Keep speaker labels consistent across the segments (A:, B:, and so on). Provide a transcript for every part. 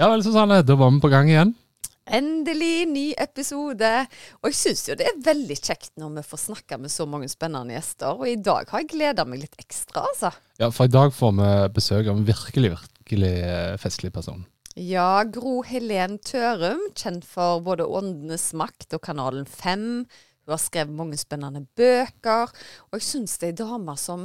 A: Ja vel, Susanne. Da var vi på gang igjen.
B: Endelig ny episode. Og jeg syns jo det er veldig kjekt når vi får snakke med så mange spennende gjester. Og i dag har jeg gleda meg litt ekstra, altså.
A: Ja, For i dag får vi besøk av en virkelig, virkelig eh, festlig person.
B: Ja, Gro Helen Tørum, kjent for både Åndenes makt og Kanalen 5. Hun har skrevet mange spennende bøker. Og jeg syns det er ei dame som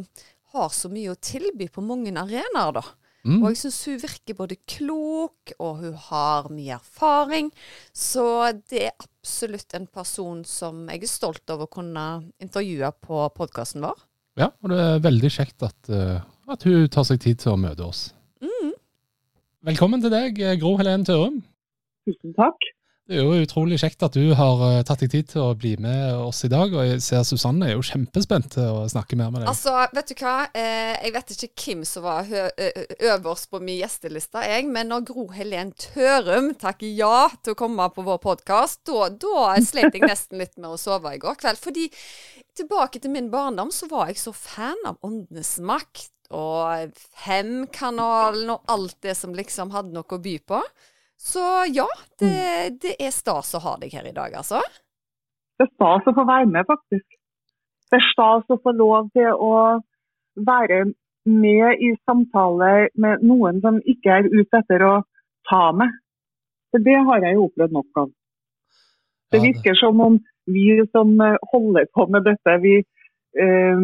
B: har så mye å tilby på mange arenaer, da.
A: Mm.
B: Og jeg syns hun virker både klok, og hun har mye erfaring. Så det er absolutt en person som jeg er stolt over å kunne intervjue på podkasten vår.
A: Ja, og det er veldig kjekt at, eh, at hun tar seg tid til å møte oss.
B: Mm.
A: Velkommen til deg, Gro Helen Tørum.
C: Tusen takk.
A: Det er jo utrolig kjekt at du har eh, tatt deg tid til å bli med oss i dag. Og jeg ser Susanne er jo kjempespent til å snakke mer med deg.
B: Altså, vet du hva? Eh, jeg vet ikke hvem som var øverst på min gjesteliste, jeg. Men når Gro Helen Tørum takker ja til å komme på vår podkast, da, da slet jeg nesten litt med å sove i går kveld. Fordi tilbake til min barndom, så var jeg så fan av Åndenes makt. Og Femkanalen og alt det som liksom hadde noe å by på. Så ja, det, det er stas å ha deg her i dag, altså.
C: Det er stas å få være med, faktisk. Det er stas å få lov til å være med i samtaler med noen som ikke er ute etter å ta meg. For det har jeg jo opplevd nok av. Det virker som om vi som holder på med dette, vi eh,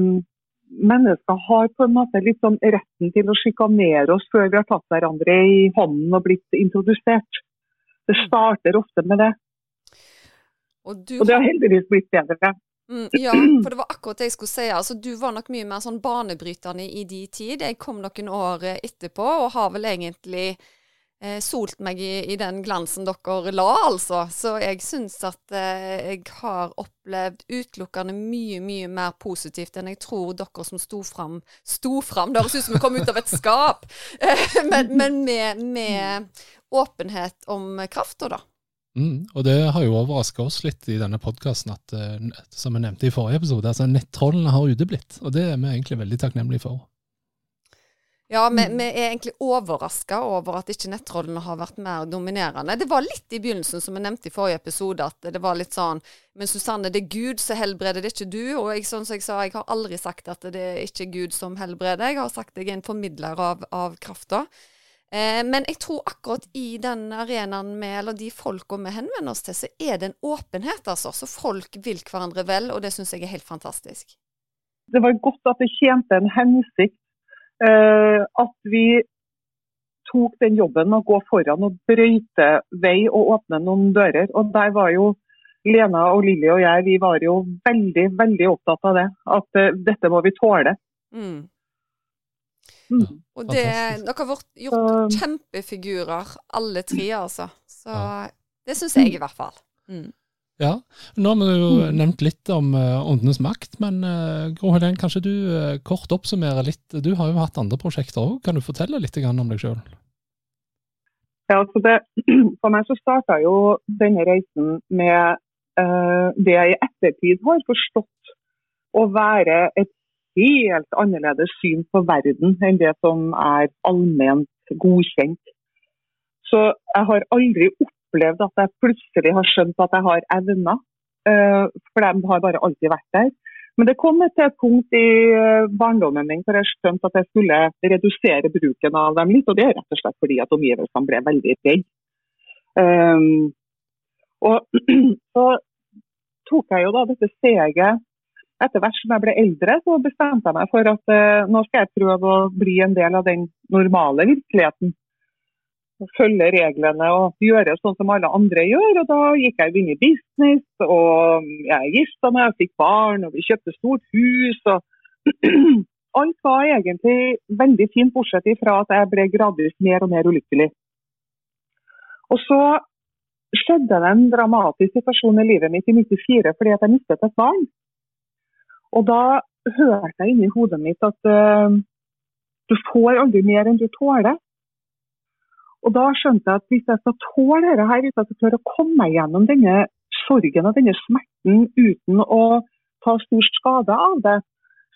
C: mennesker har på en måte litt sånn retten til å sjikanere oss før vi har tatt hverandre i hånden og blitt introdusert. Det starter ofte med det,
B: Og du
C: og det har heldigvis blitt bedre.
B: Mm, ja, for det var akkurat det jeg skulle si. Altså, du var nok mye mer sånn banebrytende i de tid. Jeg kom noen år eh, etterpå og har vel egentlig eh, solt meg i, i den glansen dere la, altså. Så jeg syns at eh, jeg har opplevd utelukkende mye, mye mer positivt enn jeg tror dere som sto fram Sto fram, det høres ut som vi kom ut av et skap! Eh, men men med, med åpenhet om krafta, da.
A: Mm, og det har jo overraska oss litt i denne podkasten, eh, som jeg nevnte i forrige episode, altså nettrollene har uteblitt. Og det er vi egentlig veldig takknemlige for.
B: Ja, vi, vi er egentlig overraska over at ikke nettrollene har vært mer dominerende. Det var litt i begynnelsen, som jeg nevnte i forrige episode, at det var litt sånn Men Susanne, det er Gud som helbreder, det er ikke du. Og jeg, sånn som jeg sa, jeg har aldri sagt at det er ikke Gud som helbreder. Jeg har sagt at jeg er en formidler av, av krafta. Eh, men jeg tror akkurat i den arenaen med, eller de folka vi henvender oss til, så er det en åpenhet, altså. Så folk vil hverandre vel, og det syns jeg er helt fantastisk.
C: Det var godt at det tjente en hensikt at vi tok den jobben med å gå foran og brøyte vei og åpne noen dører. Og der var jo Lena og Lilly og jeg vi var jo veldig veldig opptatt av det. At eh, dette må vi tåle.
B: Mm.
C: Mm.
B: Og det, dere har vært, gjort
C: Så-
B: kjempefigurer, alle tre, altså. Så det syns jeg i hvert fall. Mm.
A: Ja, Nå har vi jo
C: Mm.
A: nevnt litt om uh, Åndenes makt, men uh, Gro Helen, kanskje du eh, kort oppsummerer litt? Du har jo hatt andre prosjekter òg, kan du fortelle litt om deg sjøl?
C: Ja, altså det, for meg så starta jo denne reisen med uh, det jeg i ettertid har forstått å være et helt annerledes syn på verden enn det som er allment godkjent. Så jeg har aldri opplevd at jeg plutselig har skjønt at jeg har evner, eh, for de har bare alltid vært der. Men det kom et punkt i eh, barndommen min hvor jeg skjønte at jeg skulle redusere bruken av dem litt. Og det er rett og slett fordi at omgivelsene ble veldig redde. Um, og så tok jeg jo da dette steget etter hvert som jeg ble eldre, så bestemte jeg meg for at uh, nå skal jeg prøve å bli en del av den normale virkeligheten. Følge reglene og gjøre sånn som alle andre gjør. Og da gikk jeg inn i business, og jeg gifta meg, jeg fikk barn, og vi kjøpte stort hus. og alt var egentlig veldig fint, bortsett fra at jeg ble gradvis mer og mer ulykkelig. Og så skjedde det en dramatisk situasjon i livet mitt i 94 fordi at jeg mistet et barn. Og da hørte jeg inni hodet mitt at uh, du får aldri mer enn du tåler. Og da skjønte jeg at hvis jeg skal tåle dette her, hvis jeg skal klare å komme meg gjennom denne sorgen og denne smerten uten å ta stor skade av det,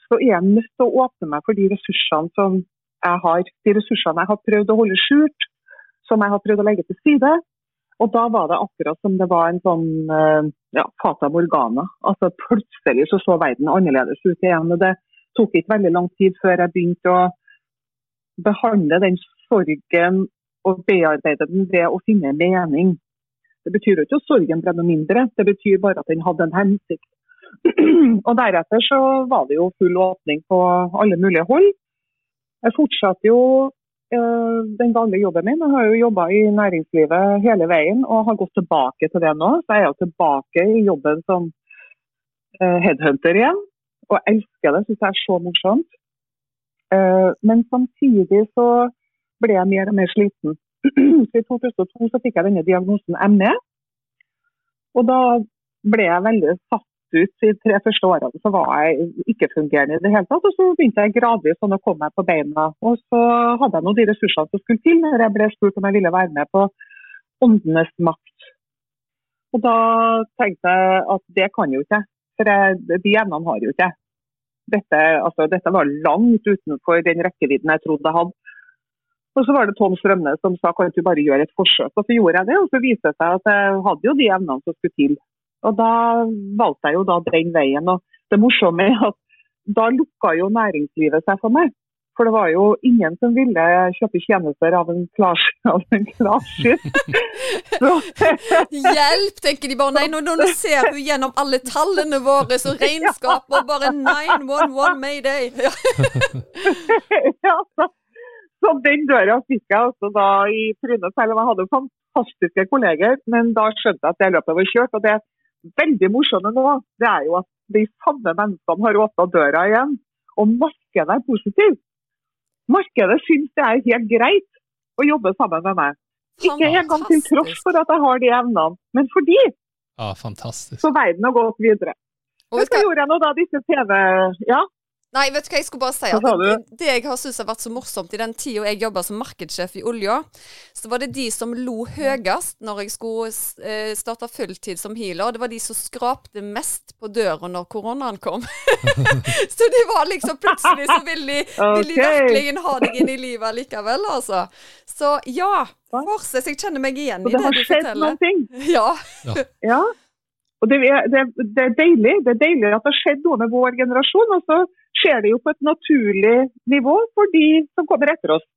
C: så er jeg nødt til å åpne meg for de ressursene som jeg har. De ressursene jeg har prøvd å holde skjult, som jeg har prøvd å legge til side. Og da var det akkurat som det var en sånn eh, ja, fata morgana. Altså Plutselig så, så verden annerledes ut igjen. og Det tok ikke veldig lang tid før jeg begynte å behandle den sorgen og bearbeide den ved å finne mening. Det betyr jo ikke at sorgen ble noe mindre, det betyr bare at den hadde en hensikt. og Deretter så var det jo full åpning på alle mulige hold. Jeg fortsatte jo øh, den vanlige jobben min. Jeg har jo jobba i næringslivet hele veien og har gått tilbake til det nå. Så jeg er jo tilbake i jobben som øh, headhunter igjen. Og elsker det, syns jeg er så morsomt. Uh, men samtidig så ble jeg mer og mer sliten. I 2002 så fikk jeg denne diagnosen ME. Og da ble jeg veldig satt ut. De tre første årene så var jeg ikke-fungerende i det hele tatt. Og så begynte jeg gradvis sånn å komme meg på beina. Og så hadde jeg nå de ressursene som skulle til når jeg ble spurt om jeg ville være med på Åndenes makt. Og da tenkte jeg at det kan jo ikke jeg. For de evnene har jo ikke jeg. Dette, altså, dette var langt utenfor den rekkevidden jeg trodde jeg hadde. Og så var det Tom Strømne som sa kan du bare gjøre et forsøk. Og så gjorde jeg det, og så viste det seg at jeg hadde jo de evnene som skulle til. Og da valgte jeg jo da den veien. Og det morsomme er at da lukka jo næringslivet seg for meg. For det var jo ingen som ville kjøpe tjenester av en klarsyn.
B: Hjelp, tenker de bare. Nei, nå, nå ser hun gjennom alle tallene våre så regnskap og bare 911 Mayday. Ja.
C: så, så den døra fikk jeg altså da i trynet, selv om jeg hadde fantastiske kolleger. Men da skjønte jeg at det løpet var kjørt. Og det veldig morsomme nå, det er jo at de samme menneskene har åpna døra igjen. Og markedet er positivt. Markedet syns det er helt greit å jobbe sammen med meg. Ikke engang til tross for at jeg har de evnene, men fordi.
A: Ja, fantastisk.
C: Så verden har gått videre. Og så gjorde jeg nå da disse TV... Ja,
B: Nei, vet du hva, jeg skulle bare si at det, det jeg har syntes har vært så morsomt i den tida jeg jobba som markedssjef i olja, så var det de som lo høyest når jeg skulle eh, starte fulltid som healer. Det var de som skrapte mest på døra når koronaen kom. så de var liksom plutselig så vil de, vil de virkelig ha deg inn i livet likevel, altså. Så ja, fortsett. Jeg kjenner meg igjen i det, det du forteller.
C: Det har skjedd
B: noen Ja.
C: ja. ja. Og det er, det, det, er deilig, det er deilig at det har skjedd noe med vår generasjon. Og så skjer det jo på et naturlig nivå for de som kommer etter oss.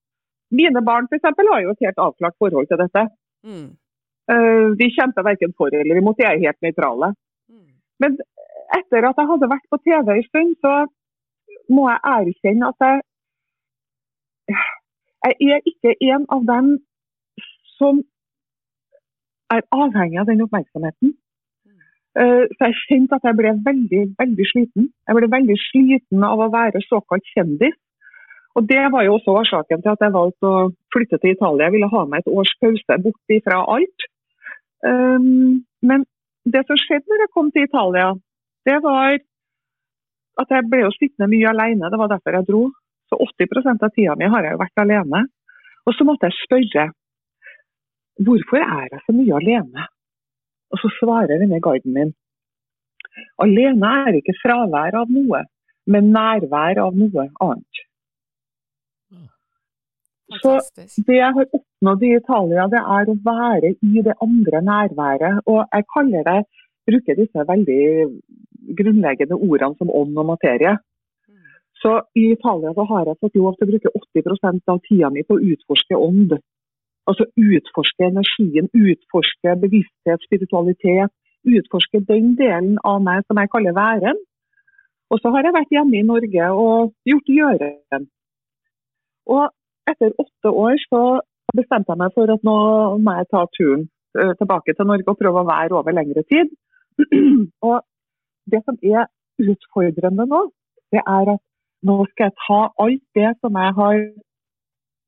C: Mine barn f.eks. har jo et helt avklart forhold til dette. Mm. Uh, de kjemper verken for eller imot, de er helt nøytrale. Mm. Men etter at jeg hadde vært på TV en stund, så må jeg erkjenne at jeg, jeg er ikke en av dem som er avhengig av den oppmerksomheten. Eh, så jeg kjente at jeg ble veldig, veldig sliten. Jeg ble veldig sliten av å være såkalt kjendis. Og Det var jo også årsaken til at jeg valgte å flytte til Italia. Jeg ville ha meg et års pause bort fra alt. Um, men det som skjedde når jeg kom til Italia, det var at jeg ble jo sittende mye alene. Det var derfor jeg dro. Så 80% av tida mi har jeg jo vært alene. Og så måtte jeg spørre hvorfor er jeg så mye alene? Og så svarer denne guiden min alene er ikke fravær av noe, men nærvær av noe annet. Så det jeg har oppnådd i Italia, det er å være i det andre nærværet. Og jeg kaller det, bruker disse veldig grunnleggende ordene som ånd og materie. Så I Italia så har jeg fått lov til å bruke 80 av tida mi på å utforske ånd. Altså utforske energien, utforske bevissthet, spiritualitet. Utforske den delen av meg som jeg kaller væren. Og så har jeg vært hjemme i Norge og gjort gjøren. Og etter åtte år så bestemte jeg meg for at nå må jeg ta turen eh, tilbake til Norge og prøve å være over lengre tid. Og det som er utfordrende nå, det er at nå skal jeg ta alt det som jeg har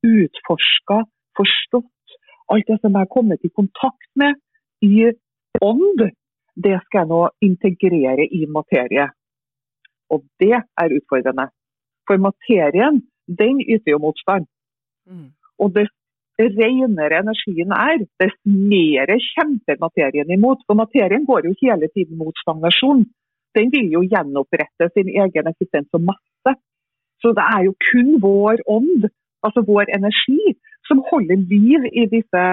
C: utforska, forstått, alt det som jeg har kommet i kontakt med i ånd, det skal jeg nå integrere i materie. Og det er utfordrende. For materien, den yter jo motstand.
B: Mm.
C: Og dess renere energien er, dess mer kjemper materien imot. For materien går jo hele tiden mot stagnasjon. Den vil jo gjenopprette sin egen eksistens og masse. Så det er jo kun vår ånd, altså vår energi, som holder liv i disse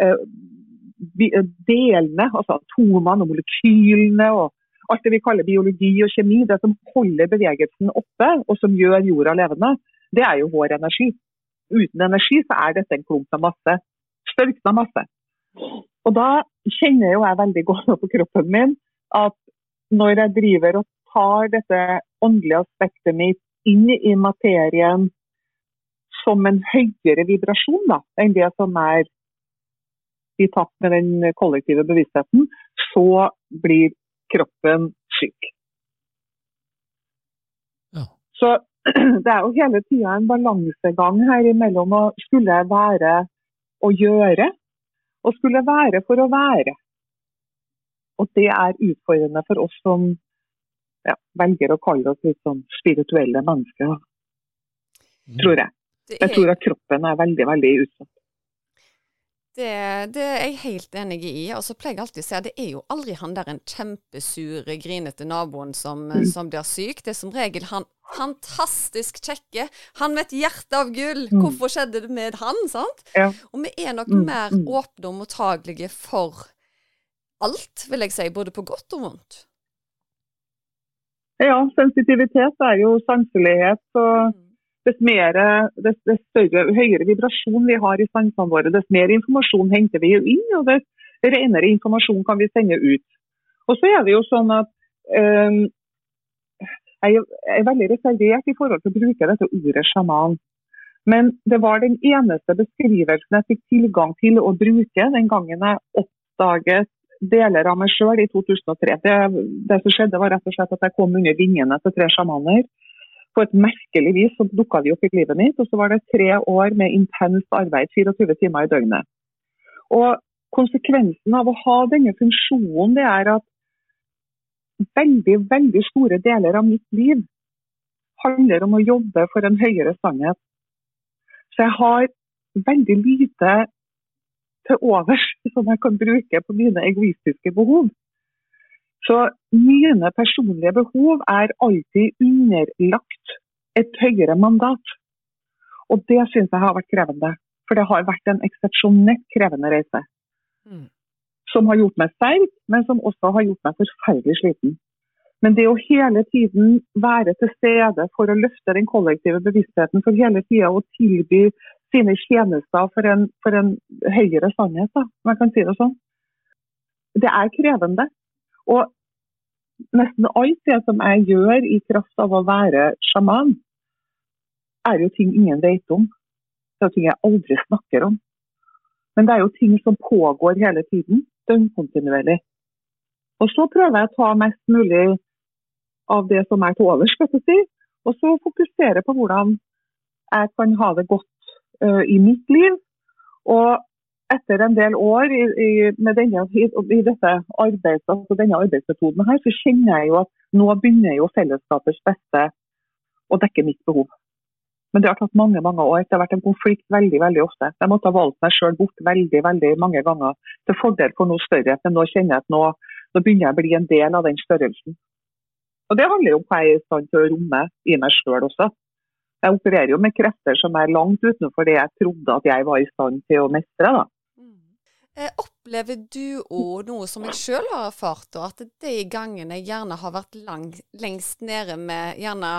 C: eh, eh, delene, altså atomene og molekylene og alt det vi kaller biologi og kjemi. Det som holder bevegelsen oppe og som gjør jorda levende, det er jo vår energi. Uten energi så er dette en klump av masse. Størkna masse. Og da kjenner jo jeg veldig godt på kroppen min at når jeg driver og tar dette åndelige aspektet mitt inn i materien som en høyere vibrasjon da, enn det som er i takt med den kollektive bevisstheten, så blir kroppen syk.
A: Ja.
C: Så det er jo hele tida en balansegang her imellom å skulle være å gjøre, og skulle være for å være. Og det er utfordrende for oss som ja, velger å kalle oss litt sånn spirituelle mennesker,
A: Mm.
C: tror jeg.
B: Det
C: Jeg
B: er,
C: tror at kroppen er veldig, veldig utsatt.
B: det, det er jeg helt enig i. Og så pleier jeg alltid å si at det er jo aldri han der en kjempesure, grinete naboen som,
C: Mm.
B: som blir syk. Det er som regel han fantastisk kjekke. Han med et hjerte av gull.
C: Mm.
B: Hvorfor skjedde det med han? sant?
C: Ja.
B: Og vi er nok
C: Mm,
B: mer
C: mm.
B: åpne og mottagelige for alt, vil jeg si. Både på godt og vondt.
C: Ja, sensitivitet er jo sanselighet. og. Dess, mer, dess, dess større, høyere vibrasjon vi har i sansene våre, dess mer informasjon henter vi inn, og dess renere informasjon kan vi sende ut. Og så er det jo sånn at øhm, jeg er veldig reservert i forhold til å bruke dette ordet sjaman. Men det var den eneste beskrivelsen jeg fikk tilgang til å bruke den gangen jeg oppdaget deler av meg sjøl i 2003. Det, det som skjedde var rett og slett at jeg kom under vingene til tre sjamaner på et merkelig vis så dukka de opp i livet mitt. Og så var det tre år med intenst arbeid, 24 timer i døgnet. Og konsekvensen av å ha denne funksjonen, det er at veldig, veldig store deler av mitt liv handler om å jobbe for en høyere sannhet. Så jeg har veldig lite til overs som jeg kan bruke på mine egoistiske behov. Så mine personlige behov er alltid underlagt et høyere mandat. Og det syns jeg har vært krevende. For det har vært en eksepsjonelt krevende reise.
B: Mm.
C: Som har gjort meg sterk, men som også har gjort meg forferdelig sliten. Men det å hele tiden være til stede for å løfte den kollektive bevisstheten, for hele tida å tilby sine tjenester for en, for en høyere sannhet, da, om jeg kan si det sånn, det er krevende. Og nesten alt det som jeg gjør i kraft av å være sjaman, er jo ting ingen vet om. Det er jo ting jeg aldri snakker om. Men det er jo ting som pågår hele tiden, døgnkontinuerlig. Og så prøver jeg å ta mest mulig av det som er til overs, skal jeg si, og så fokusere på hvordan jeg kan ha det godt uh, i mitt liv. Og etter en del år i, i, denne, i, i arbeids, altså denne arbeidsmetoden her, så kjenner jeg jo at nå begynner jo fellesskapets beste å dekke mitt behov. Men det har tatt mange mange år. Det har vært en konflikt veldig veldig ofte. Jeg måtte ha valgt meg sjøl bort veldig veldig mange ganger til fordel for noe større. Men nå kjenner jeg at nå, nå begynner jeg å bli en del av den størrelsen. Og Det handler jo om hva jeg er i stand til å romme i meg sjøl også. Jeg opererer jo med krefter som er langt utenfor det jeg trodde at jeg var i stand til å mestre. da.
B: Eh, opplever du òg noe som jeg sjøl har erfart, og at de gangene jeg gjerne har vært lang, lengst nede med gjerne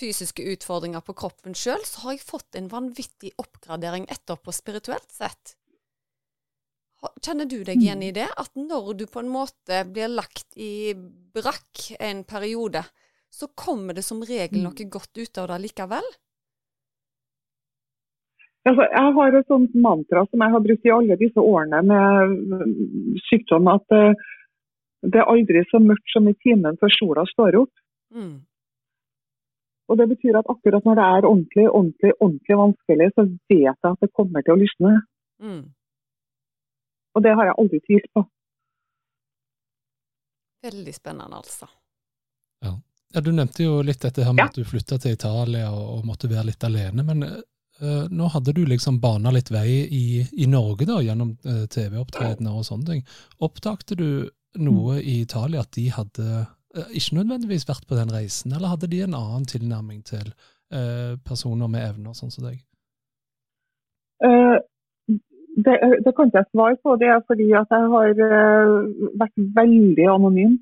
B: fysiske utfordringer på kroppen sjøl, så har jeg fått en vanvittig oppgradering etterpå spirituelt sett? Kjenner du deg igjen i det? At når du på en måte blir lagt i brakk en periode, så kommer det som regel noe godt ut av det likevel?
C: Altså, jeg har et sånt mantra som jeg har brukt i alle disse årene med sykdom, at eh, det er aldri så mørkt som i timen før sola står opp.
B: Mm.
C: Og det betyr at akkurat når det er ordentlig, ordentlig, ordentlig vanskelig, så vet jeg at det kommer til å lysne.
B: Mm.
C: Og det har jeg aldri tvilt på.
B: Veldig spennende, altså.
A: Ja. ja, Du nevnte jo litt dette her med
C: Ja.
A: at du flytta til Italia og, og måtte være litt alene. Men eh, nå hadde du liksom bana litt vei i, i Norge da, gjennom eh, TV-opptredener og sånne ting. Oppdagte du noe i Italia at de hadde eh, ikke nødvendigvis vært på den reisen, eller hadde de en annen tilnærming til eh, personer med evner sånn som deg?
C: Eh, det, det kan ikke jeg svare på. Det er fordi at jeg har eh, vært veldig anonym.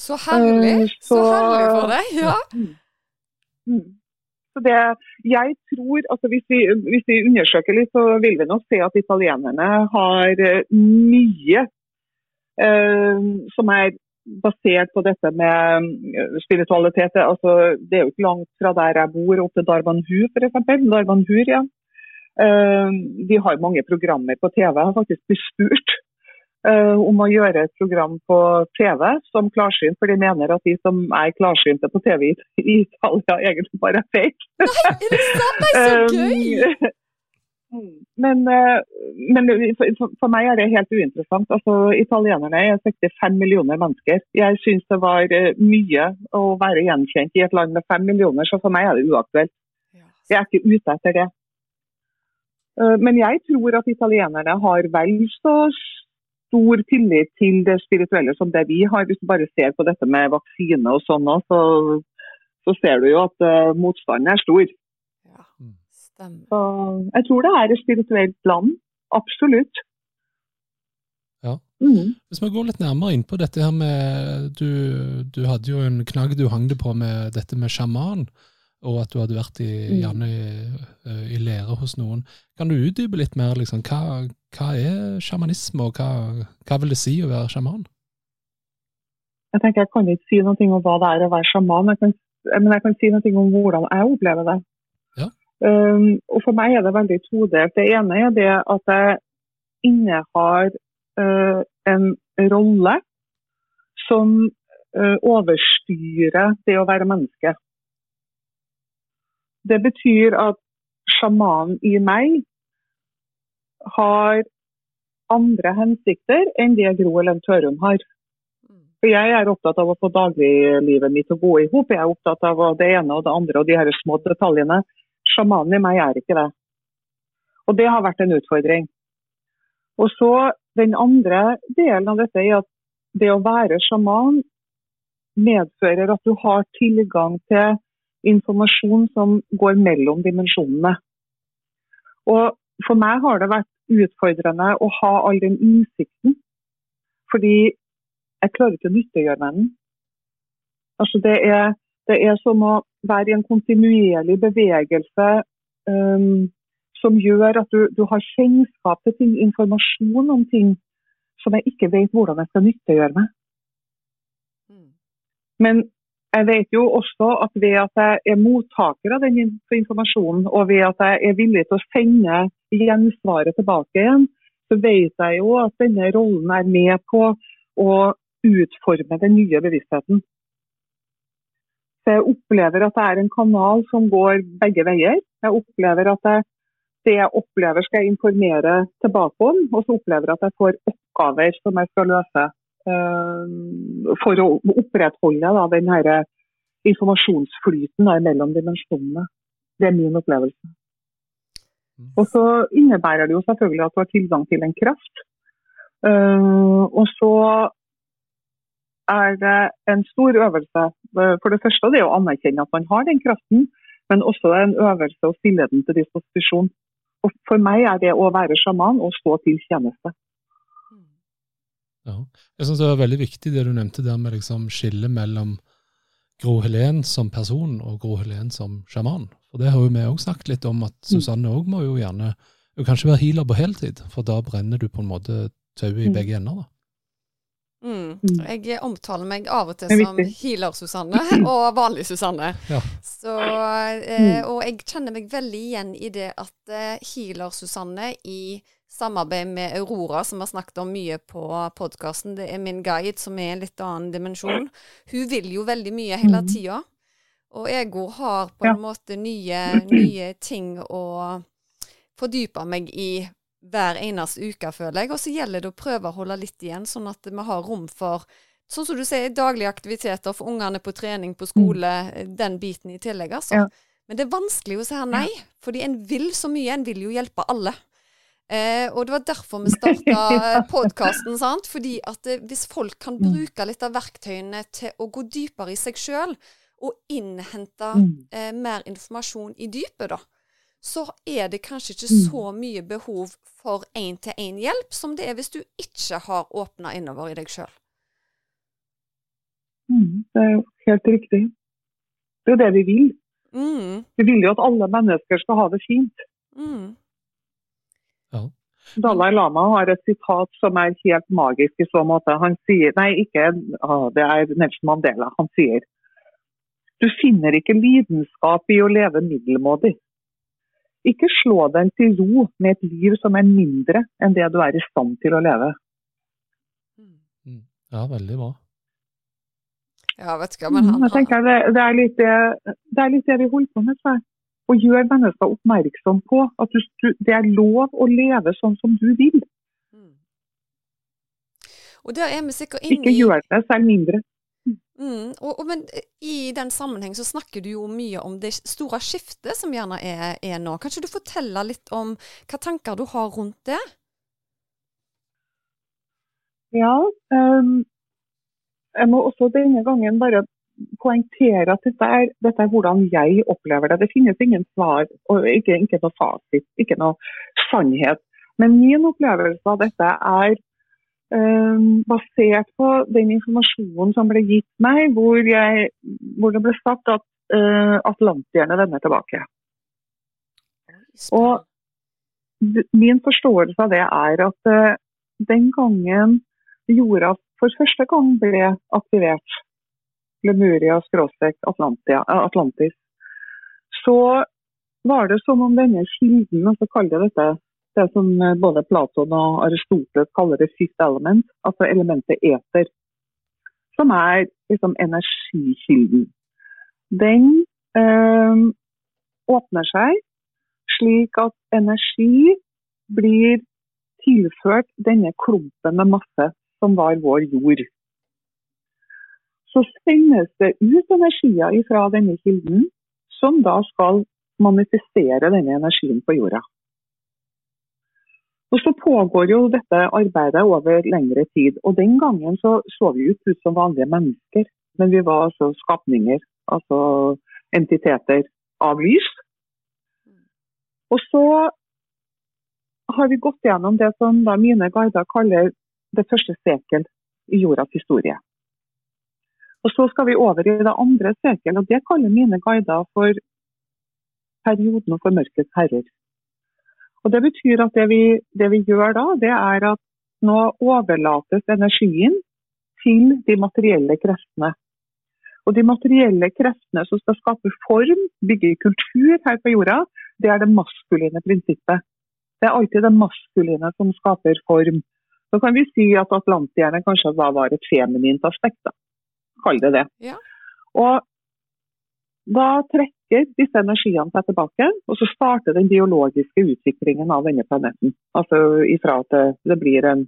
B: Så herlig!
C: Eh,
B: Så
C: så-
B: herlig for deg! Ja.
C: Mm. Så det, jeg tror, altså hvis, vi, hvis vi undersøker litt, så vil vi nok se at italienerne har eh, mye eh, som er basert på dette med eh, spiritualitet. Altså, det er jo ikke langt fra der jeg bor opp til Darbanhur f.eks. Darbanhur, ja. Eh, de har mange programmer på TV. Jeg har faktisk blitt spurt om å gjøre et program på TV som klarsynt, for de mener at de som er klarsynte på TV i, i Italia, egentlig bare er fake.
B: Nei, Er det sant? Så gøy!
C: Mm. Men, eh, men for, for- meg er det helt uinteressant. Altså, italienerne er 65 millioner mennesker. Jeg syns det var eh, mye å være gjenkjent i et land med 5 millioner, så for meg er det uaktuelt. Jeg er ikke ute etter det. Eh, Men jeg tror at italienerne har vel så stor tillit til det spirituelle som det vi har. Hvis du bare ser på dette med vaksine og sånn så, så ser du jo at uh, motstanden er stor.
B: ja.
A: Mm.
B: Stemmer.
C: Så jeg tror det er et spirituelt land. Absolutt.
A: Ja.
C: Mm.
A: Hvis vi går litt nærmere inn på dette her med Du, du hadde jo en knagg du hang det på med dette med sjaman, og at du hadde vært i,
C: Mm.
A: gjerne i, eh, i lære hos noen. Kan du utdype litt mer? liksom, Hva, hva er sjamanisme, og hva, hva vil det si å være sjaman?
C: Jeg tenker jeg kan ikke si noe om hva det er å være sjaman, jeg kan, men jeg kan si noe om hvordan jeg opplever det.
A: Ja.
C: Um, og For meg er det veldig todelt. Det ene er det at jeg innehar uh, en rolle som uh, overstyrer det å være menneske. Det betyr at sjamanen i meg har andre hensikter enn det Gro Ellen Tørum har.
B: Mm.
C: For Jeg er opptatt av å få dagliglivet mitt til å gå i hop. Jeg er opptatt av det ene og det andre og de her små detaljene. Sjamanen i meg er ikke det. Og det har vært en utfordring. Og så Den andre delen av dette er at det å være sjaman medfører at du har tilgang til informasjon som går mellom dimensjonene. Og For meg har det vært utfordrende å ha all den innsikten. Fordi jeg klarer ikke å nyttiggjøre meg den. Altså det, er, det er som å være i en kontinuerlig bevegelse um, som gjør at du, du har kjennskap til ting, informasjon om ting som jeg ikke vet hvordan jeg skal nyttiggjøre meg.
B: Mm.
C: Men jeg vet jo også at ved at jeg er mottaker av den informasjonen, og ved at jeg er villig til å sende gjensvaret tilbake igjen, så vet jeg jo at denne rollen er med på å utforme den nye bevisstheten. Så jeg opplever at det er en kanal som går begge veier. Jeg opplever at jeg, det jeg opplever skal jeg informere tilbake om, og så opplever jeg at jeg får oppgaver som jeg skal løse for å opprettholde da, den her informasjonsflyten da, mellom dimensjonene. Det er min opplevelse. Og så innebærer det jo selvfølgelig at du har tilgang til en kraft. Eh, og så er det en stor øvelse. Eh, For det første det er å anerkjenne at man har den kraften, men også en øvelse å stille den til disposisjon. Og for meg er det å være sjaman og stå til tjeneste.
B: Mm.
A: Ja. Jeg synes det var veldig viktig det du nevnte der med liksom skillet mellom Gro Helen som person og Gro Helen som sjaman. For det har jo vi òg snakket litt om, at Susanne òg må jo gjerne jo kanskje være healer på heltid, for da brenner du på en måte tauet i
C: Mm.
A: begge ender. da.
B: Mm.
C: Mm.
B: Jeg omtaler meg av og til som healer-Susanne og vanlig Susanne.
A: Ja.
B: Så, eh, og jeg kjenner meg veldig igjen i det at eh, healer-Susanne i samarbeid med Aurora, som har snakket om mye på podkasten, det er min guide, som er en litt annen dimensjon. Hun vil jo veldig mye hele
C: Mm.
B: tida. Og ego har på en
C: Ja.
B: måte nye, nye ting å fordype meg i hver eneste uke, føler jeg. Og så gjelder det å prøve å holde litt igjen, sånn at vi har rom for Sånn som du sier, daglige aktiviteter for ungene på trening, på skole, den biten i tillegg, altså.
C: Ja.
B: Men det er vanskelig å si nei, fordi en vil så mye. En vil jo hjelpe alle. Eh, og det var derfor vi starta podkasten, sant. Fordi at eh, hvis folk kan bruke litt av verktøyene til å gå dypere i seg sjøl, og innhente
C: Mm.
B: eh, mer informasjon i dypet, da, så er det kanskje ikke
C: Mm.
B: så mye behov for én-til-én-hjelp som det er hvis du ikke har åpna innover i deg sjøl.
C: Mm, det er jo helt riktig. Det er jo det vi vil.
B: Mm,
C: Vi vil jo at alle mennesker skal ha det fint.
B: mm,
C: Dalai Lama har et sitat som er helt magisk i så måte. Han sier, nei, ikke, ah, det er Nelson Mandela. Han sier du finner ikke lidenskap i å leve middelmådig. Ikke slå deg til ro med et liv som er mindre enn det du er i stand til å leve.
B: mm.
A: Ja, veldig bra.
B: Ja, vet du hva, men han,
C: Mm, jeg tenker det, det, er litt det, det er litt det vi holder på med. tror Å gjøre mennesker oppmerksom på at du, du- det er lov å leve sånn som du vil.
B: Mm. Og der er vi sikkert inne
C: Ikke gjør det selv mindre.
B: mm, og, og, Men i den sammenheng så snakker du jo mye om det store skiftet som gjerne er, er nå. Kan ikke du fortelle litt om hva tanker du har rundt det?
C: Ja, um, jeg må også denne gangen bare poengtere at dette er, dette er hvordan jeg opplever det. Det finnes ingen svar og ikke, ikke noe fasit, ikke noe sannhet. Men min opplevelse av dette er um, basert på den informasjonen som ble gitt meg, hvor, jeg, hvor det ble sagt at uh, atlanterne vender tilbake. Og min forståelse av det er at uh, den gangen jorda for første gang ble aktivert, Lemuria skråstrek eh, Atlantis, så var det som om denne kilden, altså kaller det dette, det som eh, både Platon og Aristoteles kaller det fifth element, altså elementet eter, som er liksom energikilden. Den øh, åpner seg slik at energi blir tilført denne klumpen med masse som var vår jord. Så sendes det ut energier fra denne kilden, som da skal manifestere denne energien på jorda. Og Så pågår jo dette arbeidet over lengre tid. og Den gangen så, så vi ut, ut som vanlige mennesker, men vi var altså skapninger, altså entiteter av lys. Og så har vi gått gjennom det som mine guider kaller det første sekel i jordas historie. Og Så skal vi over i det andre sekel, og det kaller mine guider for perioden for mørkets herrer. Og Det betyr at det vi, det vi gjør da, det er at nå overlates energien til de materielle kreftene. Og De materielle kreftene som skal skape form, bygge kultur her på jorda, det er det maskuline prinsippet. Det er alltid det maskuline som skaper form. Så kan vi si at atlantierne kanskje var et feminint aspekt. da. Kall det det.
B: Ja.
C: Og da trekker disse energiene seg tilbake, og så starter den biologiske utviklingen av denne planeten. Altså ifra at det, blir en,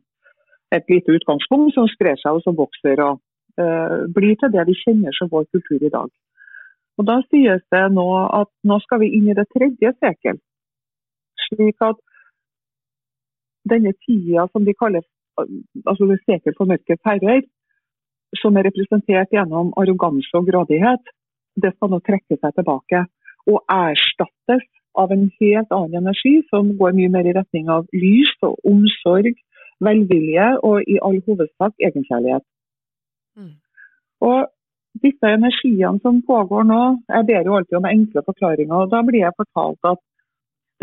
C: et lite utgangspunkt som sprer seg og som vokser og eh, blir til det vi kjenner som vår kultur i dag. Og Da sies det nå at nå skal vi inn i det tredje sekel. Slik at denne tida som de kaller altså det sekel for mørkets herrer, som er representert gjennom arroganse og grådighet, det skal nå trekke seg tilbake og erstattes av en helt annen energi som går mye mer i retning av lys og omsorg, velvilje og i all hovedsak egenkjærlighet.
B: Mm.
C: Og disse energiene som pågår nå, jeg ber jo alltid om enkle forklaringer, og da blir jeg fortalt at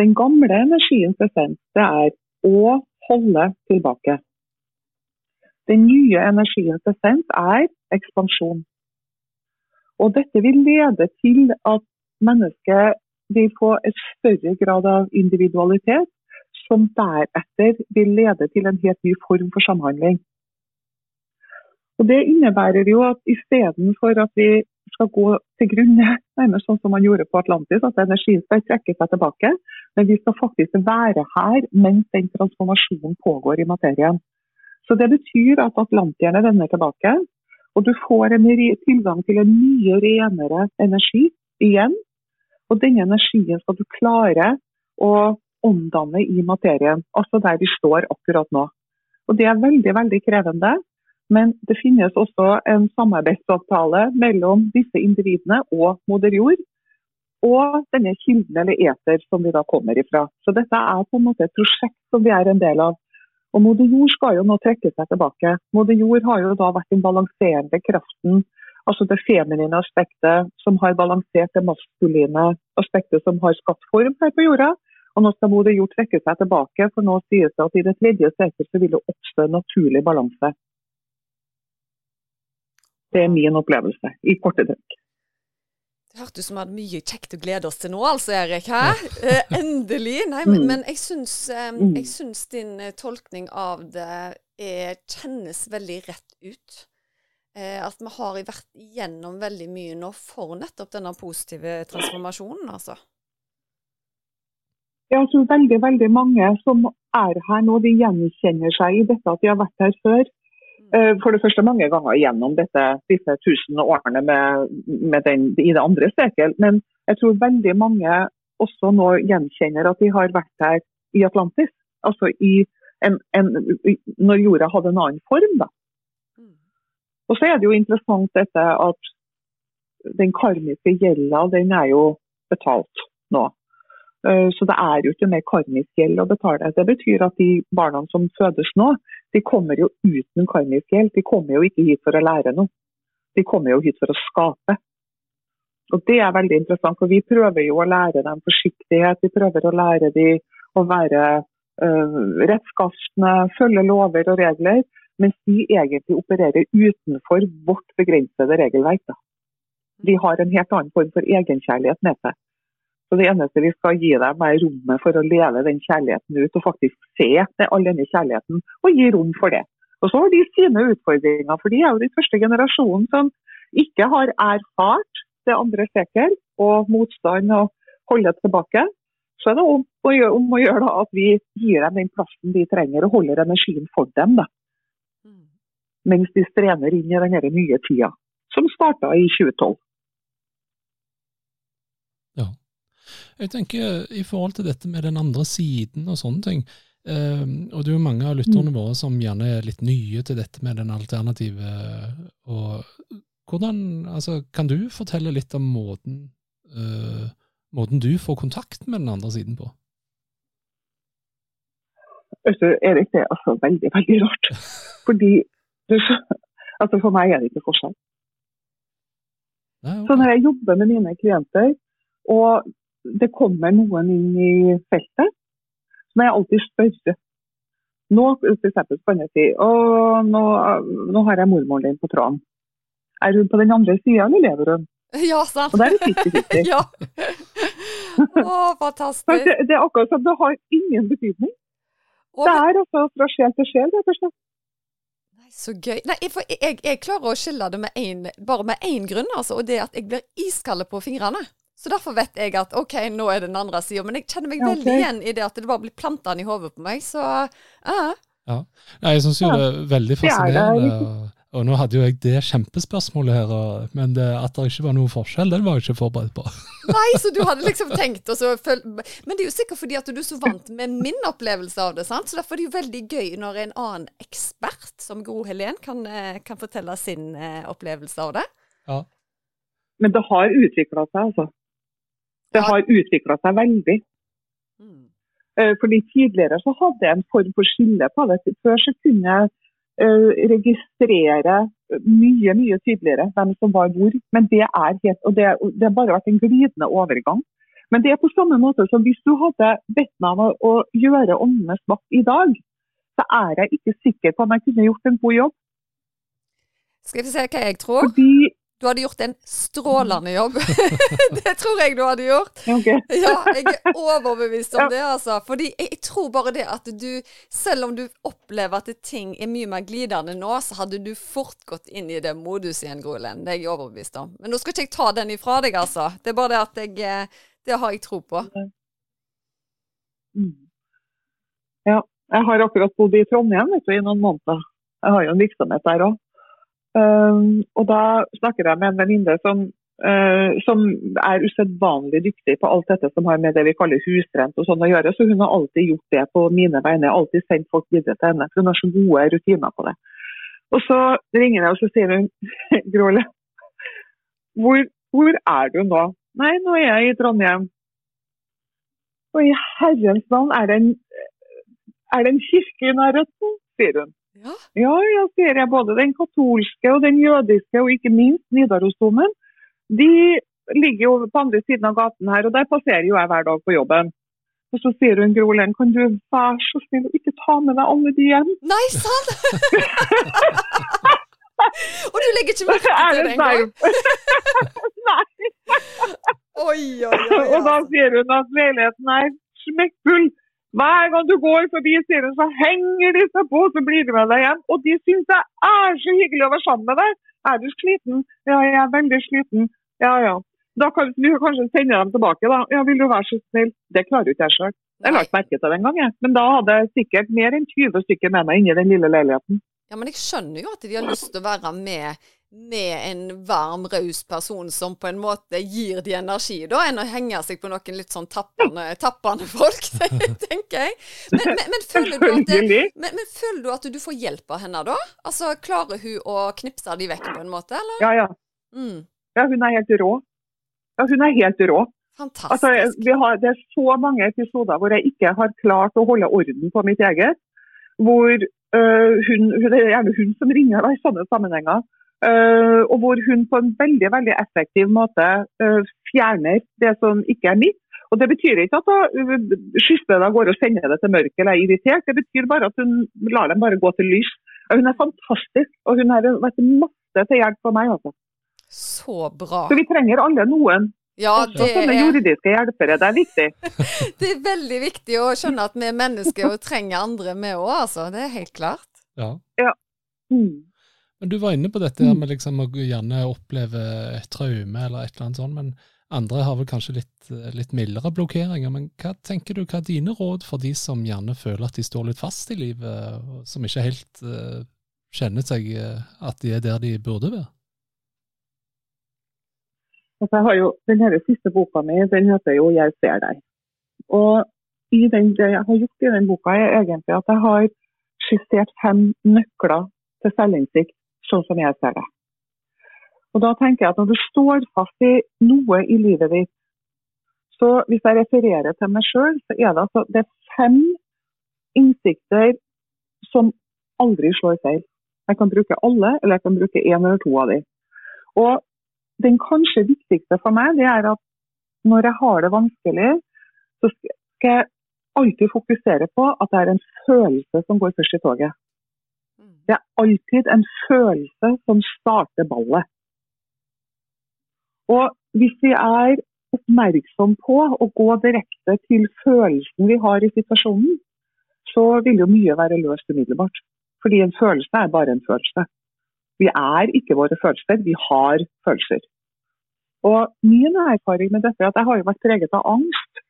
C: den gamle energiens essens det er å holde tilbake. Den nye energiens essens er ekspansjon. Og dette vil lede til at mennesket vil få et større grad av individualitet, som deretter vil lede til en helt ny form for samhandling. Og Det innebærer jo at istedenfor at vi skal gå til grunne, nærmest sånn som man gjorde på Atlantis. At energien skal trekke seg tilbake. Men vi skal faktisk være her mens den transformasjonen pågår i materien. Så Det betyr at atlanterne vender tilbake, og du får tilgang til en mye renere energi igjen. Og denne energien skal du klare å omdanne i materien, altså der vi står akkurat nå. Og Det er veldig veldig krevende, men det finnes også en samarbeidsavtale mellom disse individene og moder jord. Og denne kilden eller eter som vi da kommer ifra. Så dette er på en måte et prosjekt som vi er en del av. Og Moder Jord skal jo nå trekke seg tilbake. Moder Jord har jo da vært den balanserende kraften, altså det feminine aspektet som har balansert det maskuline aspektet som har skapt form her på jorda. Og nå skal Moder Jord trekke seg tilbake, for nå sies det at i det tredje sekel så vil det oppstå en naturlig balanse. Det er min opplevelse, i korte trekk.
B: Det hørtes ut som vi hadde mye kjekt å glede oss til nå, altså, Erik. Hæ? Eh, endelig. Nei, men, mm. men jeg, syns, eh, jeg, syns, din eh, tolkning av det er, kjennes veldig rett ut. Eh, at vi har vært igjennom veldig mye nå for nettopp denne positive transformasjonen, altså.
C: Ja, tror veldig, veldig mange som er her nå, de gjenkjenner seg i dette at de har vært her før. Eh, for det første mange ganger gjennom dette, disse tusen årene med, med den, i det andre sekel. Men jeg tror veldig mange også nå gjenkjenner at de har vært her i Atlantis. Altså i en, en, når jorda hadde en annen form. da. Og så er det jo interessant dette at den karmiske gjelda den er jo betalt nå. Eh, så det er jo ikke mer karmisk gjeld å betale. Det betyr at de barna som fødes nå, de kommer jo uten karmisk hjelp. De kommer jo ikke hit for å lære noe. De kommer jo hit for å skape. Og Det er veldig interessant, for vi prøver jo å lære dem forsiktighet. Vi prøver å lære dem å være øh, rettskaftende, følge lover og regler. Mens de egentlig opererer utenfor vårt begrensede regelverk. Da. De har en helt annen form for egenkjærlighet med seg. Så Det eneste vi skal gi dem, er rommet for å leve den kjærligheten ut, og faktisk se all denne kjærligheten og gi rom for det. Og Så har de sine utfordringer, for de er jo den første generasjonen som ikke har erfart det andre sekel og motstand og holde tilbake. Så er det om å gjøre, om å gjøre da, at vi gir dem den plassen de trenger og holder energien for dem. Da. Mm. Mens de strener inn i den nye tida, som starta i 2012.
A: Jeg tenker i forhold til dette med den andre siden og sånne ting, eh, og det er jo mange av lytterne mm. våre som gjerne er litt nye til dette med den alternative og hvordan, altså, Kan du fortelle litt om måten, eh, måten du får kontakt med den andre siden på?
C: Erik, det er altså veldig, veldig rart. Fordi altså For meg er det ikke forskjell. Nei, okay. Så når jeg jobber med mine klienter, og det kommer noen inn i feltet, så må jeg alltid spørre. Nå for kan jeg si nå, nå har jeg mormoren din på tråden. Er hun på den andre sida, eller lever hun?
B: Ja, sant.
C: Og der er det
B: ja. Å, fantastisk.
C: Det, det, er akkurat som det har ingen betydning. Det er altså fra sjel til sjel, rett og slett.
B: Så gøy. Nei, for jeg, jeg, klarer å skille det med en, bare med én grunn, altså, og det er at jeg blir iskald på fingrene. Så derfor vet jeg at OK, nå er det den andre sida. Men jeg kjenner meg veldig igjen i det at det bare blir planta i hodet på meg. Så uh.
A: ja. Jeg syns jo det er veldig fascinerende. Og, og, nå hadde jo jeg det kjempespørsmålet her, og, men det, at det ikke var noen forskjell, den var jeg ikke forberedt på.
B: Nei, så du hadde liksom tenkt å følge Men det er jo sikkert fordi at du er så vant med min opplevelse av det. sant? Så derfor er det jo veldig gøy når en annen ekspert, som Gro Helen, kan, eh, kan fortelle sin eh, opplevelse av det.
A: Ja.
C: Men det har utvikla seg, altså. Det har utvikla seg veldig. Mm. Eh, fordi Tidligere så hadde jeg en form for skille på det. Før så kunne jeg uh, registrere mye mye tydeligere hvem som var hvor. Men det er, helt, og det, det har bare vært en glidende overgang. Men det er på samme måte som hvis du hadde bedt meg om å gjøre åndenes makt i dag, så er jeg ikke sikker på om jeg kunne gjort en god jobb.
B: Skal vi se hva jeg tror?
C: Fordi
B: Du hadde gjort en strålende jobb. det tror jeg du hadde gjort.
C: Okay.
B: ja, jeg er overbevist om ja. det, altså. Fordi jeg, jeg, tror bare det at du, selv om du opplever at ting er mye mer glidende nå, så hadde du fort gått inn i det modus igjen, Grolen. Det er jeg overbevist om. Men nå skal ikke jeg ta den ifra deg, altså. Det er bare det at jeg eh, Det har jeg tro på.
C: Mm. Ja. Jeg har akkurat bodd i Trondheim vet du, i noen måneder. Jeg har jo en virksomhet der òg. Um, og da snakker jeg med en venninne som, uh, som, er usedvanlig dyktig på alt dette som har med det vi kaller husrent og sånn å gjøre. Så hun har alltid gjort det på mine vegne. Alltid sendt folk videre til henne. For hun har så gode rutiner på det. Og så ringer jeg og så sier hun Gråle, hvor, hvor er du nå? Nei, nå er jeg i Trondheim. Og i herrens navn, er det en, er det en kirke i nærheten? sier hun.
B: Ja.
C: ja, ja, ser jeg både den katolske og den jødiske, og ikke minst Nidarosdomen. De ligger jo på andre siden av gaten her, og der passerer jo jeg hver dag på jobben. Og så sier hun Grolen, kan du være så snill å ikke ta med deg alle de hjem?
B: Nei, sant! og du legger ikke merke til det engang?
C: Nei.
B: oi, oi, oi.
C: Og da sier hun at leiligheten er smekkfull. Hver gang du går forbi serien, så henger de seg på, så blir de med deg hjem. Og de syns det er så hyggelig å være sammen med deg. Er du sliten? Ja, jeg er veldig sliten. Ja, ja. Da kan du kanskje sende dem tilbake, da. Ja, vil du være så snill? Det klarer ikke jeg sjøl. Jeg la ikke merke til det engang, jeg. Men da hadde jeg sikkert mer enn 20 stykker med meg inni den lille leiligheten.
B: Ja, men jeg skjønner jo at de har lyst til å være med med en varm, raus person som på en måte gir de energi, da, enn å henge seg på noen litt sånn tappende, tappende folk, tenker jeg. Men, men, men, føler at, men, men, føler du at du får hjelp av henne da? Altså, Klarer hun å knipse de vekk på en måte, eller?
C: Ja, ja. Mm. Ja, hun er helt rå. Ja, hun er helt rå.
B: Fantastisk. Altså,
C: har, det er så mange episoder hvor jeg ikke har klart å holde orden på mitt eget. Hvor øh, hun, det er gjerne hun som ringer da, i sånne sammenhenger. Uh, og hvor hun på en veldig veldig effektiv måte uh, fjerner det som ikke er mitt. Og Det betyr ikke at hun uh, skifter av gårde og sender det til mørket eller er irritert. Det betyr bare at hun lar dem bare gå til lys. Hun er fantastisk, og hun har vært masse til hjelp for meg. Altså.
B: Så bra.
C: Så vi trenger alle noen.
B: Ja, det
C: er... juridiske hjelpere, det er viktig.
B: det er veldig viktig å skjønne at vi er mennesker og trenger andre, vi òg, altså. Det er helt klart.
A: Ja.
C: ja. Mm.
A: Men Du var inne på dette med liksom å gjerne oppleve et traume eller et eller annet sånt, men andre har vel kanskje litt, litt mildere blokkeringer. Men hva tenker du, hva er dine råd for de som gjerne føler at de står litt fast i livet, og som ikke helt uh, kjenner seg uh, at de er der de burde være?
C: Altså, jeg har jo, den her siste boka mi den heter jo 'Jeg ser deg'. Og i den, det jeg har gjort i den boka, er egentlig at jeg har skissert fem nøkler til selvinnsikt sånn som jeg ser det. Og da tenker jeg at Når du står fast i noe i livet ditt, så hvis jeg refererer til meg sjøl, så er det altså det er fem innsikter som aldri slår feil. Jeg kan bruke alle, eller jeg kan bruke én eller to av dem. Og den kanskje viktigste for meg, det er at når jeg har det vanskelig, så skal jeg alltid fokusere på at det er en følelse som går først i toget. Det er alltid en følelse som starter ballet. Og hvis vi er oppmerksom på å gå direkte til følelsen vi har i situasjonen, så vil jo mye være løst umiddelbart. Fordi en følelse er bare en følelse. Vi er ikke våre følelser, vi har følelser. Og Min erfaring med dette er at jeg har jo vært preget av angst.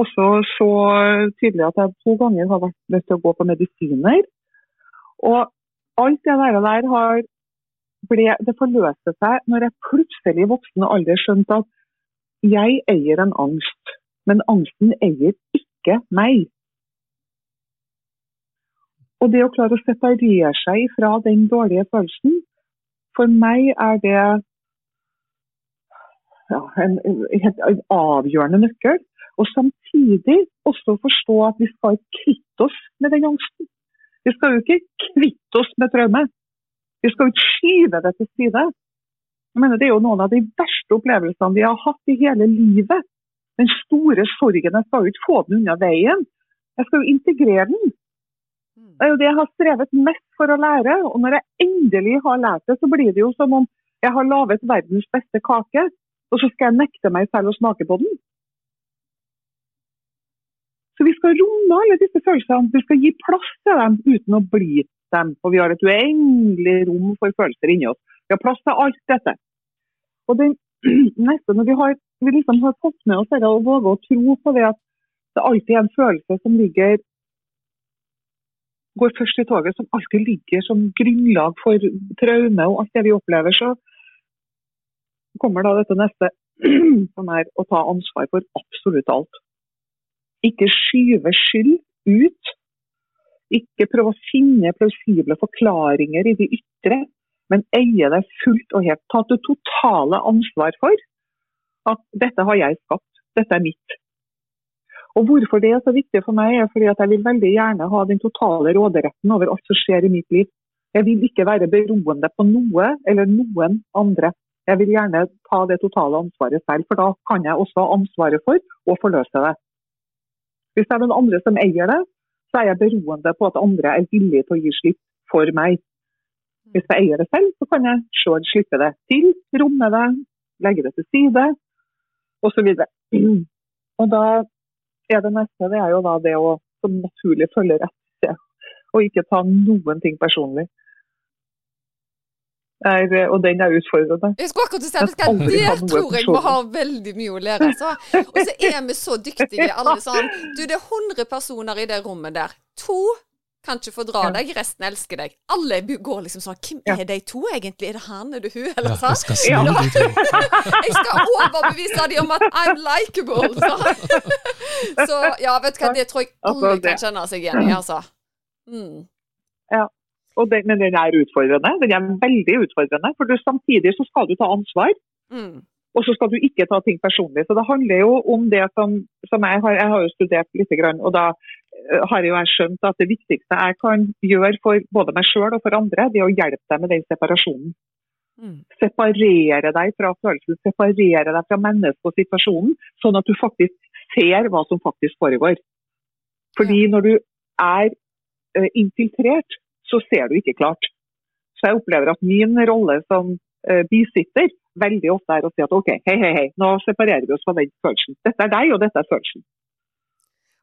C: Også så tydelig at jeg to ganger har vært nødt til å gå på medisiner. Og alt det der, der har ble, det forløste seg når jeg plutselig i voksen alder skjønte at jeg eier en angst, men angsten eier ikke meg. Og det å klare å separere seg fra den dårlige følelsen, for meg er det ja, en, en, avgjørende nøkkel. Og samtidig også forstå at vi skal kvitte oss med den angsten. Vi skal jo ikke kvitte oss med traume. Vi skal jo ikke skyve det til side. Jeg mener, Det er jo noen av de verste opplevelsene vi har hatt i hele livet. Den store sorgen. Jeg skal jo ikke få den unna veien. Jeg skal jo integrere den. Det er jo det jeg har strevet mest for å lære. Og når jeg endelig har lært det, så blir det jo som om jeg har laget verdens beste kake, og så skal jeg nekte meg selv å smake på den. Så vi skal romme alle disse følelsene. Vi skal gi plass til dem uten å bli dem. Og vi har et uendelig rom for følelser inni oss. Vi har plass til alt dette. Og den neste, når vi, har, vi liksom har fått med oss dette og våger å tro på det at det alltid er en følelse som ligger går først i toget, som alltid ligger som grunnlag for traume og alt det vi opplever, så kommer da dette neste, som er å ta ansvar for absolutt alt. Ikke skyve skyld ut. Ikke prøve å finne plausible forklaringer i de ytre, men eie det fullt og helt. Ta det totale ansvar for at dette har jeg skapt, dette er mitt. Og Hvorfor det er så viktig for meg, er fordi at jeg vil veldig gjerne ha den totale råderetten over alt som skjer i mitt liv. Jeg vil ikke være beroende på noe eller noen andre. Jeg vil gjerne ta det totale ansvaret selv, for da kan jeg også ha ansvaret for å forløse det. Hvis det er noen andre som eier det, så er jeg beroende på at andre er villige til å gi slipp for meg. Hvis jeg eier det selv, så kan jeg sjøl slippe det til, romme det, legge det til side osv. Og, og da er det neste det er jo da det å som naturlig følge rett og ikke ta noen ting personlig. Er, og den er utfordrende.
B: Jeg skulle akkurat si at Det tror jeg vi har veldig mye å lære. Altså. Og så er vi så dyktige alle sånn. Du, det er 100 personer i det rommet der. To kan ikke fordra ja. deg, resten elsker deg. Alle går liksom sånn Hvem er de to egentlig? Er det han, er det hun, eller
A: sånn? Ja, jeg skal snu
B: jeg skal overbevise dem om at I'm likeable. Så. så ja, vet du hva, det tror jeg alle altså, kan kjenne seg igjen i, altså. Mm.
C: Ja. Den, men den er utfordrende. Den er veldig utfordrende. For du, samtidig så skal du ta ansvar. Mm. Og så skal du ikke ta ting personlig. Så det handler jo om det som, som jeg har Jeg har jo studert litt, og da har har jo jeg skjønt at det viktigste jeg kan gjøre for både meg sjøl og for andre, det er å hjelpe deg med den separasjonen. Mm. Separere deg fra følelsen, separere deg fra mennesket og situasjonen, sånn at du faktisk ser hva som faktisk foregår. Fordi når du er uh, infiltrert, så ser du ikke klart. Så jeg opplever at min rolle som uh, bisitter veldig ofte er å si at OK, hei, hei, hei, nå separerer vi oss fra den følelsen. Dette er deg, og dette er følelsen.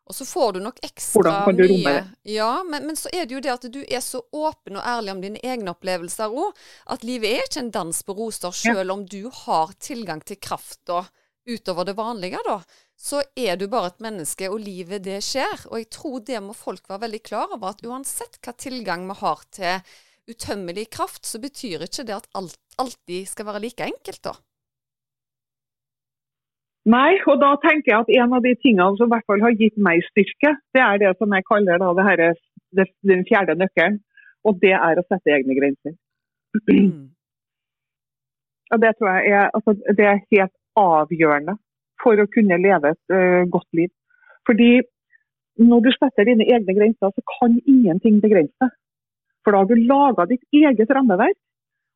B: Og så får du nok ekstra du mye Ja, men, men, så er det jo det at du er så åpen og ærlig om dine egne opplevelser òg. At livet er ikke en dans på roser, selv ja. om du har tilgang til krafta utover det vanlige, da. Så er du bare et menneske, og livet det skjer. Og jeg tror det må folk være veldig klar over, at uansett hva tilgang vi har til utømmelig kraft, så betyr ikke det at alt alltid skal være like enkelt, da?
C: Nei, og da tenker jeg at en av de tingene som i hvert fall har gitt meg styrke, det er det som jeg kaller da, det her, det, den fjerde nøkkelen. Og det er å sette egne grenser. Mm. Og det tror jeg er, altså, det er helt avgjørende for å kunne leve et uh, godt liv. Fordi når du setter dine egne grenser, så kan ingenting begrense deg. For da har du laga ditt eget rammeverk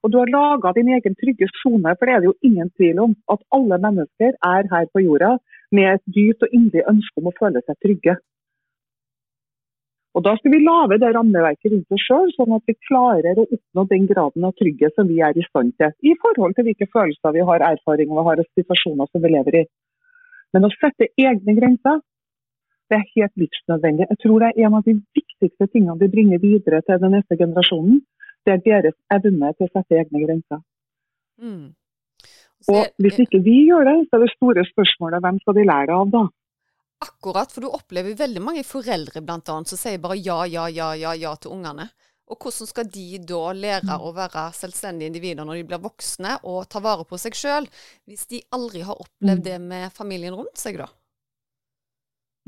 C: og du har laga din egen trygge sone, for det er det jo ingen tvil om at alle mennesker er her på jorda med et dypt og inderlig ønske om å føle seg trygge. Og Da skal vi lage det rammeverket rundt oss sjøl, sånn at vi klarer å oppnå den graden av trygghet som vi er i stand til, i forhold til hvilke følelser vi har, erfaringer vi har og situasjoner som vi lever i. Men å sette egne grenser, det er helt livsnødvendig. Jeg tror det er en av de viktigste tingene vi bringer videre til den neste generasjonen det er deres evne til å sette egne grenser. Mm. Og Hvis ikke vi gjør det, så er det store spørsmålet hvem skal de lære av da?
B: Akkurat, for du opplever veldig mange foreldre blant annet, som sier bare ja, ja, ja, ja, ja til ungene. Og hvordan skal de da lære å være selvstendige individer når de blir voksne og ta vare på seg sjøl, hvis de aldri har opplevd mm. det med familien rundt seg, da?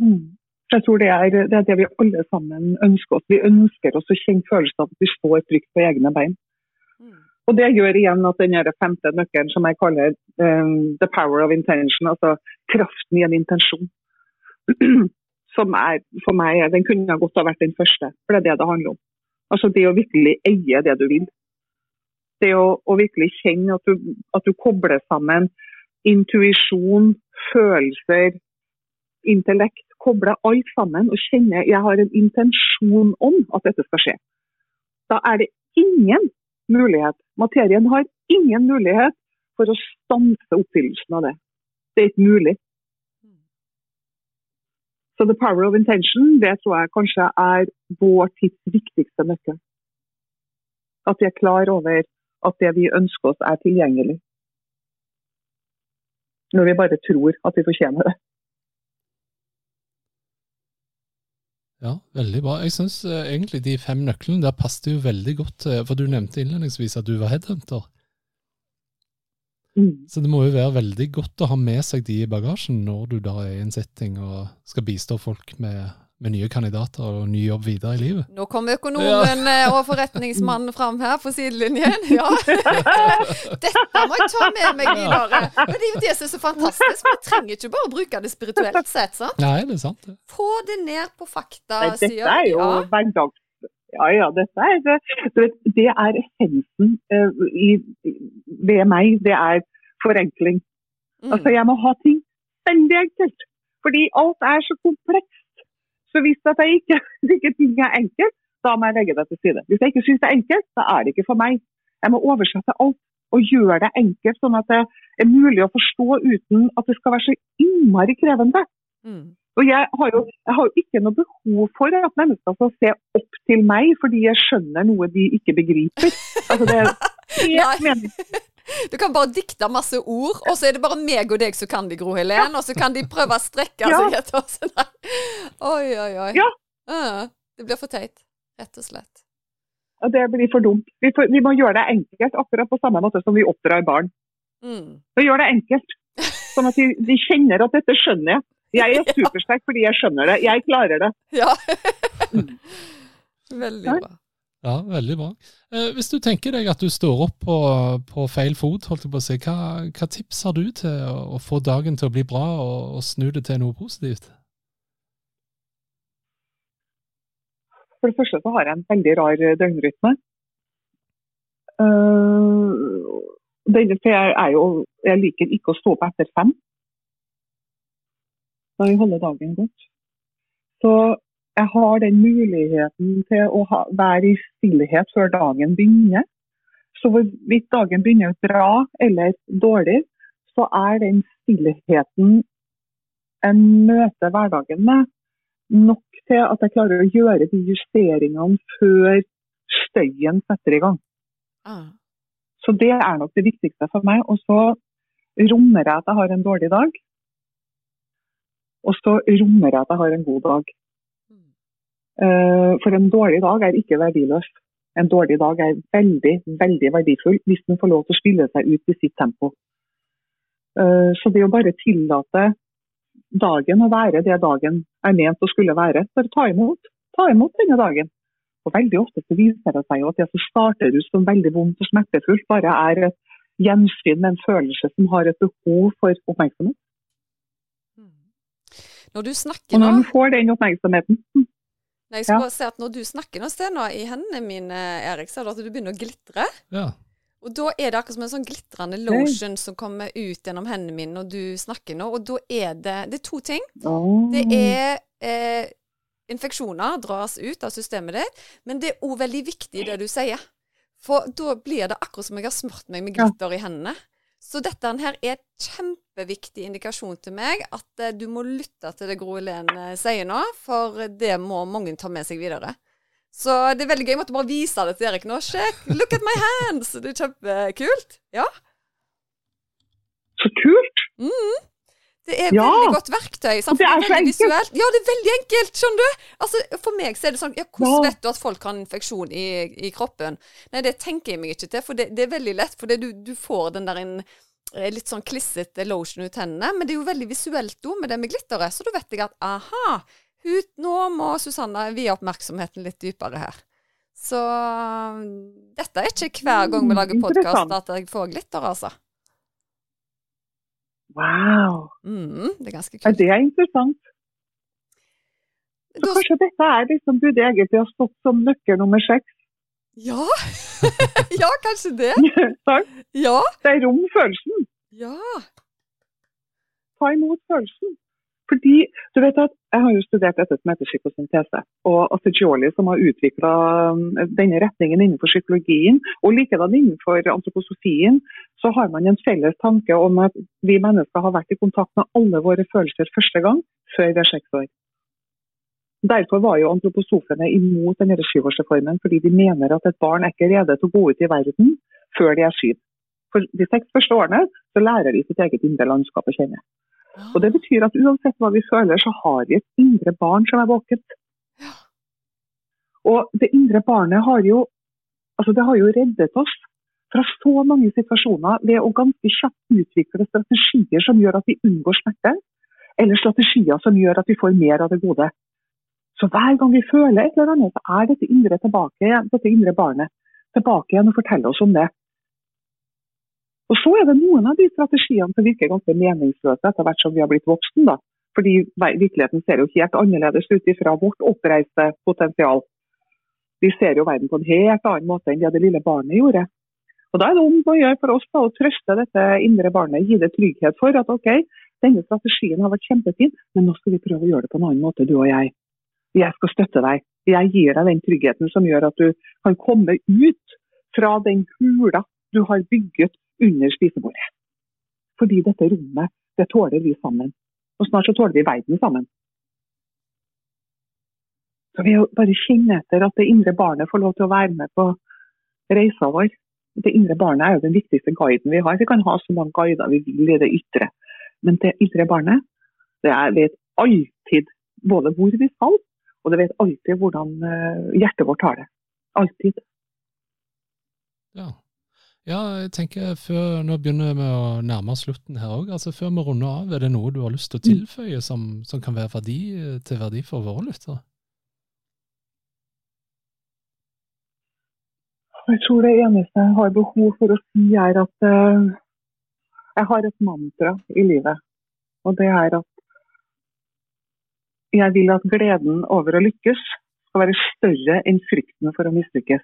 C: Mm. Jeg tror det er, det er, det vi alle sammen ønsker oss. Vi ønsker oss å kjenne følelsen av at vi står trygt på egne bein. Mm. Og Det gjør igjen at den femte nøkkelen, som jeg kaller um, the power of intention, altså kraften i en intensjon, som er for meg den kunne godt ha vært den første. For det er det det handler om. Altså Det å virkelig eie det du vil. Det å, å virkelig kjenne at du, at du kobler sammen intuisjon, følelser, intellekt koble alt sammen og kjenne jeg har en intensjon om at dette skal skje. Da er det ingen mulighet. Materien har ingen mulighet for å stanse oppfyllelsen av det. Det er ikke mulig. Så the power of intention, det tror jeg kanskje er vår tids viktigste nøkkel. At vi er klar over at det vi ønsker oss, er tilgjengelig. Når vi bare tror at vi fortjener det.
A: Ja, veldig bra. Jeg syns uh, egentlig de fem nøklene der passet jo veldig godt, uh, for du nevnte innledningsvis at du var headhunter.
C: Mm.
A: Så det må jo være veldig godt å ha med seg de i bagasjen når du da er i en setting og skal bistå folk med, med nye kandidater og ny jobb videre i livet.
B: Nå kom økonomen ja. og forretningsmannen fram her på sidelinjen. Ja. Dette må jeg ta med meg videre. Men det er jo det som er så fantastisk. Vi trenger ikke bare å bruke det spirituelt sett. sant?
A: Nei, det er sant.
B: Få det ned på fakta.
C: Dette er jo ja. Ja, ja, dette er, det er essensen uh, i, ved meg. Det er forenkling. Mm. Altså, Jeg må ha ting veldig enkelt. Fordi alt er så komplekst. Så hvis at jeg ikke, ikke ting er enkelt, da må jeg legge det til side. Hvis jeg ikke syns det er enkelt, da er det ikke for meg. Jeg må oversette alt og gjøre det enkelt, sånn at det er mulig å forstå uten at det skal være så innmari krevende. Mm. Og jeg har, jo, jeg har, jo, ikke noe behov for at mennesker skal se opp til meg fordi jeg skjønner noe de ikke begriper. Altså det er helt meningsløst.
B: Du kan bare dikte masse ord, og så er det bare meg og deg som kan de, Gro Helen. Og så kan de prøve å strekke ja. seg etter oss. Oi, oi, oi.
C: Ja.
B: Uh, det blir for teit, rett og slett.
C: Ja, det blir for dumt. Vi, får, vi, må gjøre det enkelt, akkurat på samme måte som vi oppdrar barn. Mm. Så gjør det enkelt, sånn at de, de kjenner at dette skjønner jeg. Jeg er supersterk fordi jeg skjønner det. Jeg klarer det.
B: Ja. veldig bra.
A: Ja, veldig bra. Eh, hvis du tenker deg at du står opp på, på feil fot, holdt jeg på å si, hva, hva tips har du til å, å, få dagen til å bli bra og, og snu det til noe positivt?
C: For det første så har jeg en veldig rar døgnrytme. Uh, jeg, er jo, jeg liker ikke å stå opp etter fem skal jeg holde dagen godt. Så jeg har den muligheten til å ha, være i stillhet før dagen begynner. Så hvorvidt dagen begynner bra eller dårlig, så er den stillheten jeg møter hverdagen med, nok til at jeg klarer å gjøre de justeringene før støyen setter i gang. Ah. Så det er nok det viktigste for meg. Og så rommer jeg at jeg har en dårlig dag. Og så rommer jeg at jeg har en god dag. Uh, for en dårlig dag er ikke verdiløs. En dårlig dag er veldig, veldig verdifull hvis den får lov til å spille seg ut i sitt tempo. Uh, så det å bare tillate dagen å være det dagen er ment å skulle være, bare ta imot, ta imot denne dagen. Og Veldig ofte så viser det seg jo at det som starter ut som veldig vondt og smertefullt, bare er et gjensyn med en følelse som har et behov for oppmerksomhet.
B: Når du snakker
C: nå Og når du får den oppmerksomheten.
B: Nei, jeg skal ja. si at Når du snakker nå, sted nå i hendene mine, Erik, så er det at du begynner å glitre.
A: Ja.
B: Og da er det akkurat som en sånn glitrende lotion som kommer ut gjennom hendene mine når du snakker nå. Og da er det Det er to ting.
C: Oh.
B: Det er eh, infeksjoner dras ut av systemet ditt, men det er òg veldig viktig det du sier. For da blir det akkurat som jeg har smurt meg med glitter ja. i hendene. Så dette her er kjempeviktig indikasjon til meg at uh, du må lytte til det Gro Helen uh, sier nå, for det må mange ta med seg videre. Så det er veldig gøy. Jeg måtte bare vise det til Erik nå. Sjekk! Look at my hands! Det er kjempekult. Ja.
C: Så kult!
B: Mm. Det er ja. veldig godt verktøy. Sant?
C: Det er så enkelt. Visuelt.
B: Ja, det er veldig enkelt, skjønner du. Altså, for meg så er det sånn ja, Hvordan ja. vet du at folk har infeksjon i, i, kroppen? Nei, det tenker jeg meg ikke til, for det, det er veldig lett. For du, du, får den der en, eh, litt sånn klissete lotion ut hendene. Men det er jo veldig visuelt òg, med det med glitteret. Så da vet jeg at aha, ut nå må Susanne vie oppmerksomheten litt dypere her. Så dette er ikke hver gang vi lager mm, podkast at jeg får glitter, altså.
C: Wow.
B: Mm, det er ganske kult.
C: Ja, det er interessant. Så kanskje dette er liksom burde egentlig ha stått som nøkkel nummer seks?
B: Ja. ja, kanskje det. Ja.
C: Det er rom følelsen.
B: Ja.
C: Ta imot følelsen. Fordi, du vet at Jeg har jo studert dette som heter psykosyntese. Og Assegioli, som har utvikla um, denne retningen innenfor psykologien, og likedan innenfor antroposofien, så har man en felles tanke om at vi mennesker har vært i kontakt med alle våre følelser første gang før vi er seks år. Derfor var jo antroposofene imot denne syvårsreformen, fordi de mener at et barn er ikke rede til å gå ut i verden før de er syv. For de seks første årene så lærer de sitt eget indre landskap å kjenne. Og Det betyr at uansett hva vi føler, så har vi et indre barn som er våkent. Og det indre barnet har jo, altså det har jo reddet oss fra så mange situasjoner ved å ganske kjapt utvikle strategier som gjør at vi unngår smerte, eller strategier som gjør at vi får mer av det gode. Så hver gang vi føler et eller annet, så er dette indre tilbake dette indre barnet tilbake igjen og forteller oss om det. Og Så er det noen av de strategiene som virker ganske meningsløse etter hvert som vi har blitt voksen. da. Fordi virkeligheten ser jo helt annerledes ut ifra vårt oppreiste potensial. Vi ser jo verden på en helt annen måte enn det det lille barnet gjorde. Og Da er det om å gjøre for oss da, å trøste dette indre barnet, gi det trygghet for at ok, denne strategien har vært kjempefin, men nå skal vi prøve å gjøre det på en annen måte, du og jeg. Jeg skal støtte deg. Jeg gir deg den tryggheten som gjør at du kan komme ut fra den hula du har bygget under spisebordet. Fordi dette rommet, det tåler vi sammen. Og snart så tåler vi verden sammen. Så vi bare kjenner etter at det indre barnet får lov til å være med på reisa vår. Det indre barnet er jo den viktigste guiden vi har. Vi kan ha så mange guider vi vil i det ytre. Men det indre barnet det vet alltid både hvor vi skal, og det vet alltid hvordan eh, hjertet vårt har det. Alltid.
A: Ja. Ja, jeg tenker før, Nå begynner vi å nærme oss slutten her òg. Altså, før vi runder av, er det noe du har lyst til å mm. tilføye som, som kan være verdi, til verdi for våre lyttere?
C: Jeg tror det eneste jeg har behov for å si, er at uh, jeg har et mantra i livet. Og det er at jeg vil at gleden over å lykkes skal være større enn frykten for å mislykkes.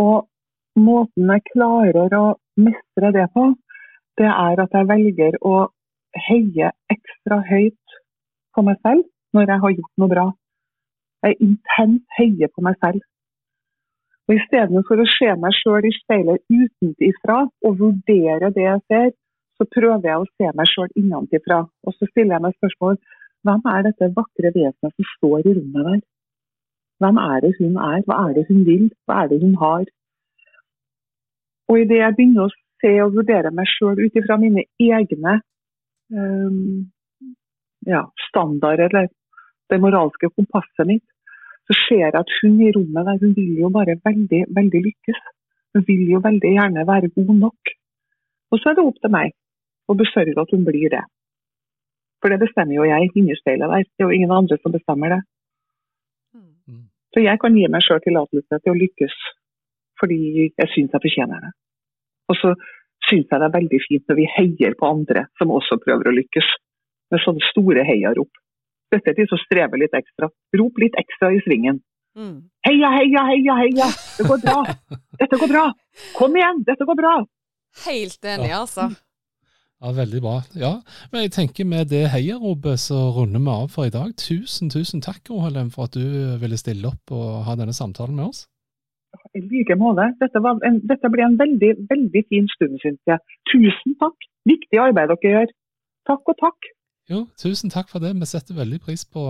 C: Og måten jeg klarer å mestre det på, det er at jeg velger å heie ekstra høyt på meg selv når jeg har gjort noe bra. Jeg intenst heier på meg selv. Og Istedenfor å se meg sjøl i speilet utenfra og vurdere det jeg ser, så prøver jeg å se meg sjøl innenfra. Og så stiller jeg meg spørsmål hvem er dette vakre vesenet som står i rommet der? Hvem er det hun er? Hva er det hun vil? Hva er det hun har? Og idet jeg begynner å se og vurdere meg sjøl ut ifra mine egne um, ja, standarder, eller det moralske kompasset mitt, så ser jeg at hun i rommet der, hun vil jo bare veldig, veldig lykkes. Hun vil jo veldig gjerne være god nok. Og så er det opp til meg å besørge at hun blir det. For det bestemmer jo jeg inni speilet der. Det er jo ingen andre som bestemmer det. Mm. Så jeg kan gi meg sjøl tillatelse til å lykkes fordi jeg syns jeg fortjener det. Og så syns jeg det er veldig fint når vi heier på andre som også prøver å lykkes. Med sånne store heiarop. Dette er de som strever litt ekstra. Rop litt ekstra i svingen. Mm. Heia, heia, heia, heia! Det går bra! Dette går bra! Kom igjen, dette går bra!
B: Helt enig, altså.
A: Ja, Veldig bra. Ja, men jeg tenker Med det heiaropet så runder vi av for i dag. Tusen tusen takk Rohelem, for at du ville stille opp og ha denne samtalen med oss.
C: I like måte. Dette, en, dette, ble en veldig, veldig fin stund, syns jeg. Tusen takk. Viktig arbeid dere gjør. Takk og takk.
A: Jo, tusen takk for det. Vi setter veldig pris på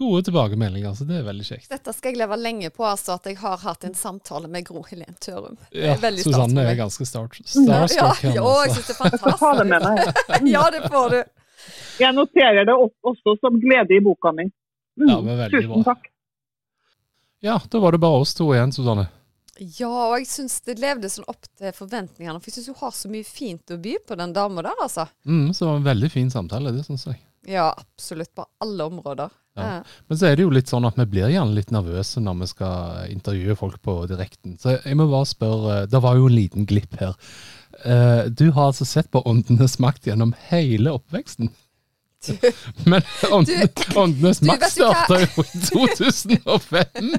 A: gode tilbakemeldinger, så det er veldig kjekt.
B: Dette skal jeg leve lenge på, altså, at jeg har hatt en samtale med Gro Helen Tørum.
A: Ja, Susanne er ganske starstruck ja,
B: ja, ja, jeg syns det er fantastisk. ja, det får du.
C: Jeg noterer det også som glede i boka mi.
A: Mm, ja, men veldig tusen bra. takk. Ja, da var det bare oss to igjen, Susanne.
B: Ja, og jeg syns det levde sånn opp til forventningene. For jeg syns hun har så mye fint å by på, den dama der, altså.
A: Mm, så det var en veldig fin samtale, det syns jeg.
B: Ja, absolutt. På alle områder. Ja.
A: Men så er det jo litt sånn at vi blir gjerne litt nervøse når vi skal intervjue folk på direkten. Så jeg må bare spørre, det var jo en liten glipp her. Eh, du har altså sett på Åndenes makt gjennom hele oppveksten? Men Åndenes makt starta jo i 2005!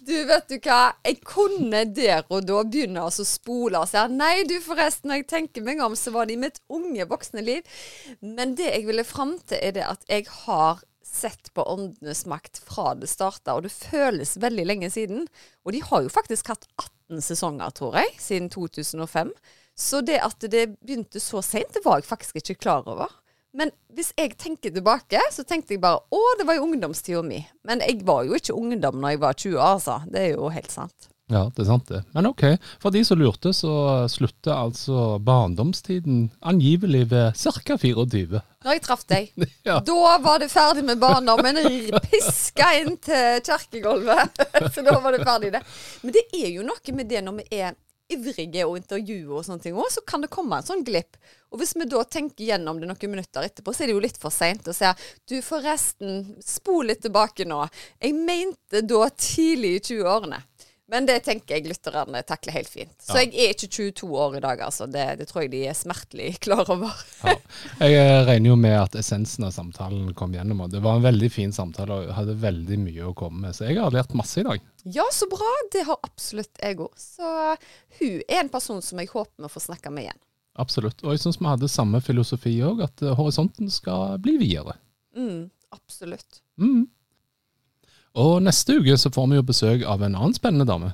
B: Du, vet du hva. Jeg kunne der og da begynne å spole og si nei, du forresten, når jeg tenker meg om, så var det i mitt unge voksne liv. Men det jeg ville fram til, er det at jeg har sett på Åndenes makt fra det starta, og det føles veldig lenge siden. Og de har jo faktisk hatt 18 sesonger, tror jeg, siden 2005. Så det at det begynte så seint, det var jeg faktisk ikke klar over. Men hvis jeg tenker tilbake, så tenkte jeg bare å, det var jo ungdomstida mi. Men jeg var jo ikke ungdom når jeg var 20, år, altså. Det er jo helt sant.
A: Ja, det er sant det. Men ok, for de som lurte, så slutter altså barndomstiden angivelig ved ca. 24.
B: Når jeg traff deg.
A: Ja.
B: Da var det ferdig med barndommen. Piska inn til kirkegulvet. Så da var det ferdig, det. Men det er jo noe med det når vi er ivrige og intervjuer og sånne ting òg, så kan det komme en sånn glipp. Og hvis vi da tenker gjennom det noen minutter etterpå, så er det jo litt for seint å si du forresten, spol litt tilbake nå. Jeg mente da tidlig i 20-årene. Men det tenker jeg lytterne takler helt fint. Så
A: Ja.
B: jeg er ikke 22 år i dag, altså. Det, det tror jeg de er smertelig klar over.
A: Ja. Jeg eh, regner jo med at essensen av samtalen kom gjennom. og Det var en veldig fin samtale og hadde veldig mye å komme med. Så jeg har lært masse i dag.
B: Ja, så bra. Det har absolutt jeg òg. Så hun er en person som jeg håper vi får snakke med igjen.
A: Absolutt. Og jeg syns vi hadde samme filosofi òg, at eh, horisonten skal bli videre.
B: Mm, absolutt.
A: Mm. Og neste uke så får vi jo besøk av en annen spennende dame.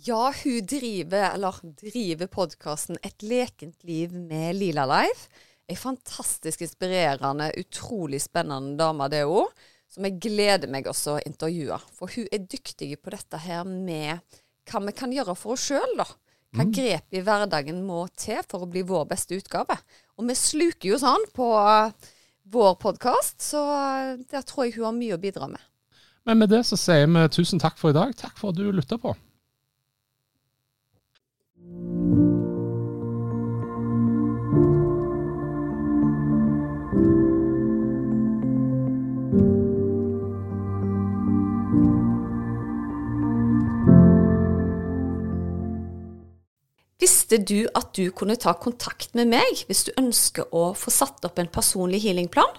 B: Ja, hun driver, eller driver podkasten Et lekent liv med Lila Life. Ei fantastisk inspirerende, utrolig spennende dame, det òg. Som jeg gleder meg også å intervjue. For hun er dyktig på dette her med hva vi kan gjøre for oss sjøl, da. Hva grep i hverdagen må til for å bli vår beste utgave. Og vi sluker jo sånn på eh, vår podkast, så eh, der tror jeg hun har mye å bidra med.
A: Men med det så sier vi tusen takk for i dag. Takk for at du lytta på.
B: Visste du at du kunne ta kontakt med meg hvis du ønsker å få satt opp en personlig healingplan?